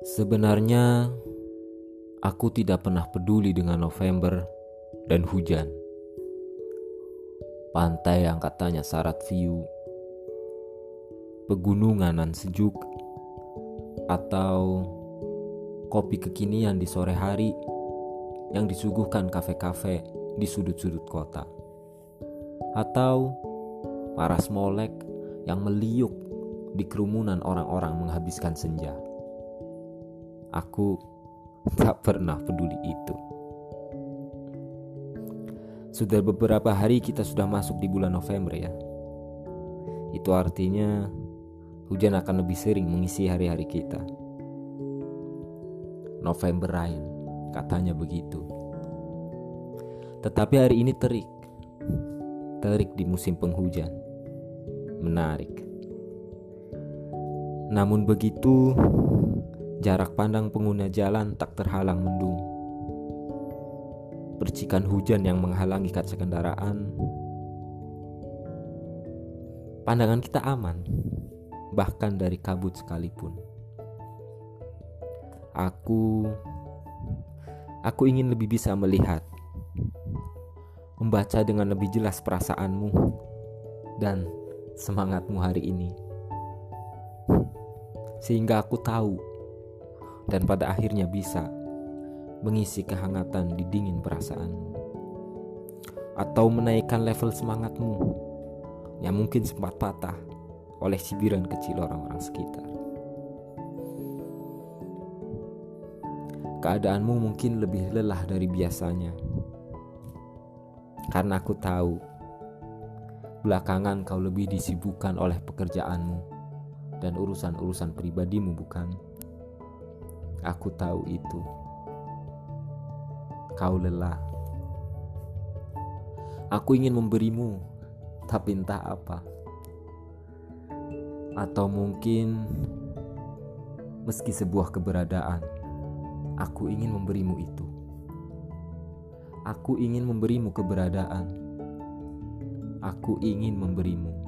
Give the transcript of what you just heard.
Sebenarnya, aku tidak pernah peduli dengan November dan hujan. Pantai yang katanya syarat view, pegunungan nan sejuk, atau kopi kekinian di sore hari yang disuguhkan kafe-kafe di sudut-sudut kota. Atau para smolek yang meliuk di kerumunan orang-orang menghabiskan senja. Aku tak pernah peduli itu. Sudah beberapa hari kita sudah masuk di bulan November ya. Itu artinya hujan akan lebih sering mengisi hari-hari kita. November rain, katanya begitu. Tetapi hari ini terik. Terik di musim penghujan. Menarik. Namun begitu, Jarak pandang pengguna jalan tak terhalang mendung. Percikan hujan yang menghalangi kaca kendaraan. Pandangan kita aman, bahkan dari kabut sekalipun. Aku aku ingin lebih bisa melihat, membaca dengan lebih jelas perasaanmu dan semangatmu hari ini. Sehingga aku tahu dan pada akhirnya bisa mengisi kehangatan di dingin perasaan atau menaikkan level semangatmu yang mungkin sempat patah oleh cibiran kecil orang-orang sekitar. Keadaanmu mungkin lebih lelah dari biasanya. Karena aku tahu belakangan kau lebih disibukkan oleh pekerjaanmu dan urusan-urusan pribadimu bukan? Aku tahu itu. Kau lelah. Aku ingin memberimu, tapi entah apa. Atau mungkin meski sebuah keberadaan, aku ingin memberimu itu. Aku ingin memberimu keberadaan. Aku ingin memberimu